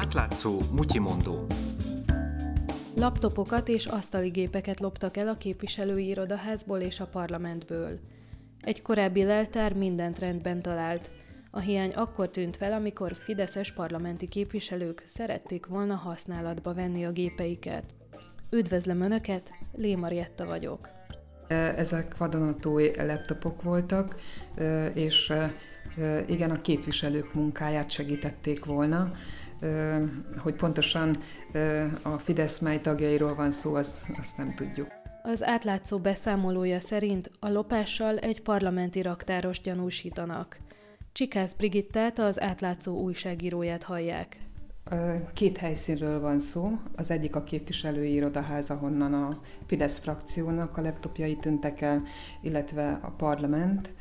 Átlátszó Mutyimondó Laptopokat és asztali gépeket loptak el a képviselői irodaházból és a parlamentből. Egy korábbi leltár mindent rendben talált. A hiány akkor tűnt fel, amikor fideszes parlamenti képviselők szerették volna használatba venni a gépeiket. Üdvözlöm Önöket, Lé Marietta vagyok. Ezek vadonatúj laptopok voltak, és igen, a képviselők munkáját segítették volna. Hogy pontosan a Fidesz mely tagjairól van szó, azt, azt nem tudjuk. Az átlátszó beszámolója szerint a lopással egy parlamenti raktáros gyanúsítanak. Csikász Brigittát, az átlátszó újságíróját hallják. Két helyszínről van szó. Az egyik a képviselői irodaház, ahonnan a Fidesz frakciónak a laptopjai tűntek el, illetve a parlament,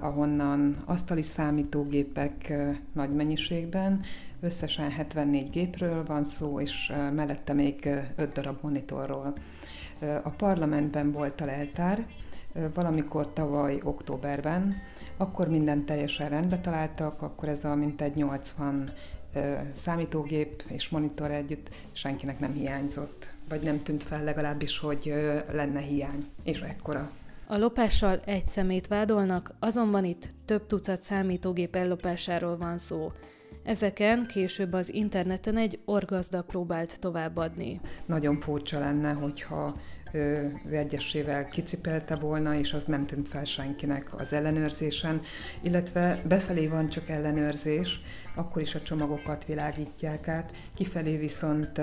ahonnan asztali számítógépek nagy mennyiségben, összesen 74 gépről van szó, és mellette még 5 darab monitorról. A parlamentben volt a leltár, valamikor tavaly októberben, akkor minden teljesen rendbe találtak, akkor ez a mintegy 80 számítógép és monitor együtt senkinek nem hiányzott, vagy nem tűnt fel legalábbis, hogy lenne hiány, és ekkora. A lopással egy szemét vádolnak, azonban itt több tucat számítógép ellopásáról van szó. Ezeken később az interneten egy orgazda próbált továbbadni. Nagyon furcsa lenne, hogyha ő egyesével kicipelte volna, és az nem tűnt fel senkinek az ellenőrzésen, illetve befelé van csak ellenőrzés, akkor is a csomagokat világítják át, kifelé viszont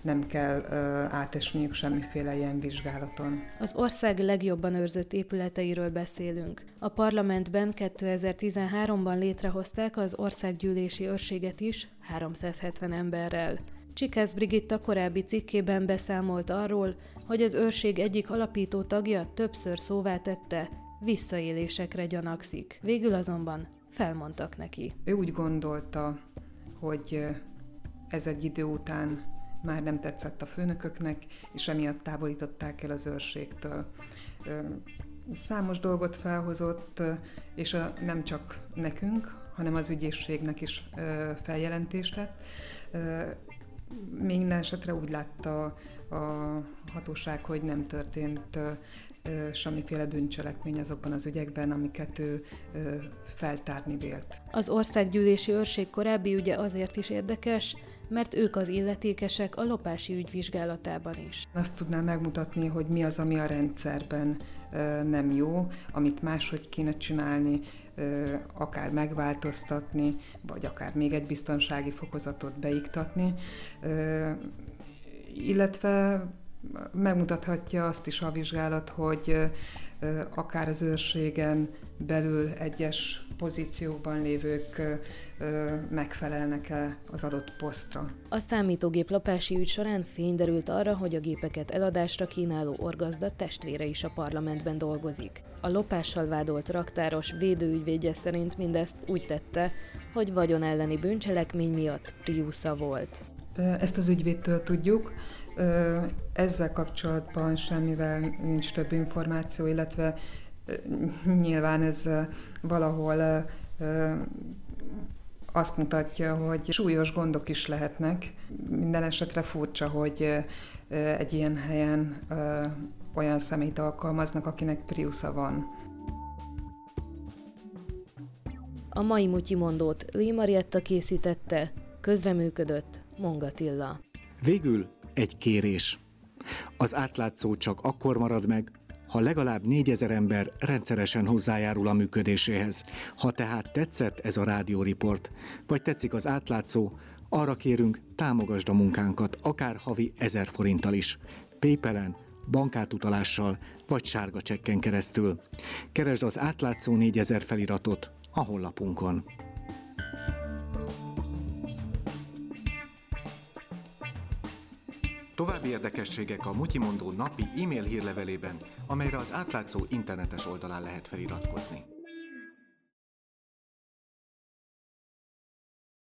nem kell átesniük semmiféle ilyen vizsgálaton. Az ország legjobban őrzött épületeiről beszélünk. A parlamentben 2013-ban létrehozták az országgyűlési őrséget is 370 emberrel. Csikász Brigitta korábbi cikkében beszámolt arról, hogy az őrség egyik alapító tagja többször szóvá tette, visszaélésekre gyanakszik. Végül azonban felmondtak neki. Ő úgy gondolta, hogy ez egy idő után már nem tetszett a főnököknek, és emiatt távolították el az őrségtől. Számos dolgot felhozott, és a, nem csak nekünk, hanem az ügyészségnek is feljelentést tett minden esetre úgy látta a hatóság, hogy nem történt semmiféle bűncselekmény azokban az ügyekben, amiket ő feltárni vélt. Az országgyűlési őrség korábbi ügye azért is érdekes, mert ők az illetékesek a lopási ügy vizsgálatában is. Azt tudná megmutatni, hogy mi az, ami a rendszerben nem jó, amit máshogy kéne csinálni, akár megváltoztatni, vagy akár még egy biztonsági fokozatot beiktatni, illetve megmutathatja azt is a vizsgálat, hogy akár az őrségen belül egyes pozíciókban lévők megfelelnek-e az adott posztra. A számítógép lopási ügy során fény derült arra, hogy a gépeket eladásra kínáló orgazda testvére is a parlamentben dolgozik. A lopással vádolt raktáros védőügyvédje szerint mindezt úgy tette, hogy vagyon elleni bűncselekmény miatt Priusza volt. Ezt az ügyvédtől tudjuk, ezzel kapcsolatban semmivel nincs több információ, illetve nyilván ez valahol azt mutatja, hogy súlyos gondok is lehetnek. Minden esetre furcsa, hogy egy ilyen helyen olyan szemét alkalmaznak, akinek Priusza van. A mai mutyimondót Lee Marietta készítette, közreműködött Mongatilla. Végül egy kérés. Az átlátszó csak akkor marad meg, ha legalább négyezer ember rendszeresen hozzájárul a működéséhez. Ha tehát tetszett ez a rádióriport, vagy tetszik az átlátszó, arra kérünk, támogasd a munkánkat, akár havi ezer forinttal is. Paypalen, bankátutalással vagy sárga csekken keresztül. Keresd az átlátszó 4000 feliratot a honlapunkon. További érdekességek a Mutyimondó napi e-mail hírlevelében, amelyre az átlátszó internetes oldalán lehet feliratkozni.